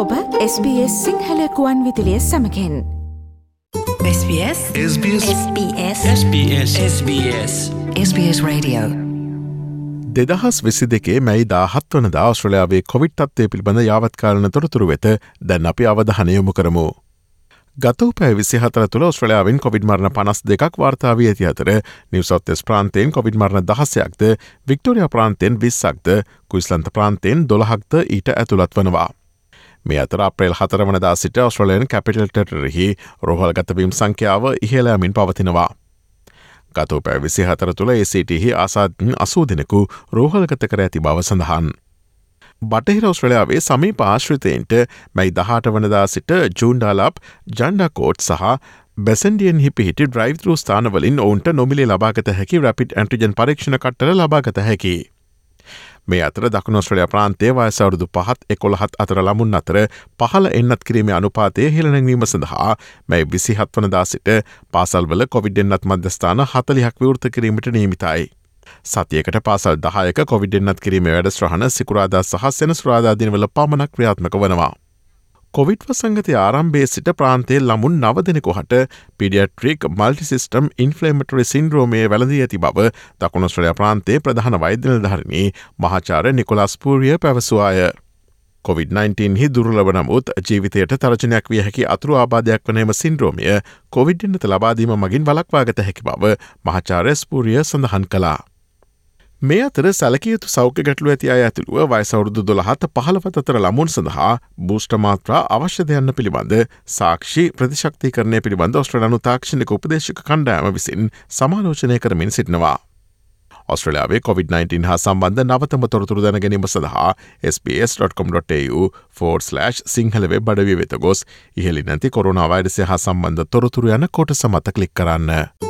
ඔබ SBS සිංහලකුවන් විදිලිය සමකෙන්. SBS SBS SBS SBS SBS SBS Radio. දෙදහස් විසි දෙකේ මැයි දාහත් වන ශ්‍රලයාාවේ කොවිට් අත්තේ පිළිබඳ යාවත්කාලන තොරතුරු වෙත දැන් අපි අවධහනයොමු කරමු. ගත පැ විසිහතර තුළ ස්ට්‍රලයාාවෙන් කොවිඩ් මරණ පනස් දෙකක් වාර්තාාව ඇති අතර නිවසොත්තෙස් ප්‍රාන්තයෙන් කොවිඩ් මරණ දහසයක්ද වික්ටෝරිය ප්‍රාන්තයෙන් විස්සක්ද කුයිස්ලන්ත ප්‍රාන්තයෙන් දොළහක්ද ඊට ඇතුළත් වනවා. මේ අතර අප්‍රේල් හතරවනදා සිට ඔස්ට්‍රලයන් කැපිටල්ටරෙහි රොහල් ගතවීම් සංඛ්‍යාව ඉහලෑමින් පවතිනවා. ගත පැ විසි හතර තුළ ඒසිටහි ආසාධන් අසූ දෙනෙකු රෝහල්ගත කර ඇති බව සඳහන්. බටහිර ඔස්ට්‍රලයාාවේ සමී පාශ්‍රිතයන්ට මැයි දහට වනදා සිට ජූන්ඩාලප් ජන්ඩකෝට් සහ බැසන්ඩියන් හිපිහිට ඩ්‍රයිව ස්ථානවලින් ඔවුන්ට නොමිලේ ලබාගත හැකි රැපිට් ඇන්ටිජන් පරීක්ෂණ කට්ටල ලබාගත හැකි. මේ අතර දකුණොස්ට්‍රලයා ප්‍රාන්තේ වයසවරුදු පහත් එකොළහත් අතර ලමුන් අතර පහල එන්නත් කිරීම අනුපාතය හෙළනැංවීම සඳහා මැයි විසිහත් වනදා සිට පාසල්වල කොවිඩ්ෙන්න්නත් මධ්‍යස්ථාන හතලිහක් විවෘත කිරීමට නීමිතයි. සතියකට පාසල් දහයක කොවිඩෙන්න්නත් කිරීම වැඩ ශ්‍රහණ සිකුරාදා සහ සෙන ස්්‍රාදාදිනවල පමණක් ක්‍රියාත්මක වනවා. කොවිඩ් වසංගතය ආරම්භේ සිට ප්‍රාන්තේ ළමුන් නව දෙනෙකු හට පිඩියට්‍රික් මල්ටිසිස්ටම් ඉන්ෆලේමටරි සින්ද්‍රෝමය වැලදී ඇති බව දකුණස්ට්‍රලයා ප්‍රාන්තේ ප්‍රධාන වෛද්‍යල ධරණී මහාචාර නිකොලස් පූරිය පැවසවාය. COොVID-19 හි දුරලබ නමුත් ජීවිතයට තරජනයක් විය හැකි අතුරු ආබාධයක් වනේම සින්ද්‍රෝමිය කොවිඩ්ඩනත ලබාදීම මගින් වලක්වාගත හැකි බව මහාචාරස්පූරිය සඳහන් කලා. මේ අතර සැලකයුතු සෞඛ්‍ය ගැටලු ඇති අය ඇතුළුව වයිසවුරුදු දොළහත පහළව අතර ළමුන් සඳහා බූෂ්ටමාත්‍රා අවශ්‍යදයන්න පිළිබඳ සාක්ෂි ප්‍රතිශක්ති කරනය පිළිබඳ ඔස්ට්‍රලනු තාක්ෂණක උපදේශක කණ්ඩෑම විසින් සමාලෝචනය කරමින් සිටිනවා. ඔස්ට්‍රලයාාවේ COොVID-19 හා සම්බන්ධ නවතම තොරතුරු දැන ගැනීම සඳහා SBS.com.tu ෆෝර්ස්ලෑ් සිංහල වෙබ් බඩවී වෙත ගොස් ඉහලි නැති කොරුණාවයිරසය හා සම්බන්ධ තොරතුරු යන කොට සමත කලික් කරන්න.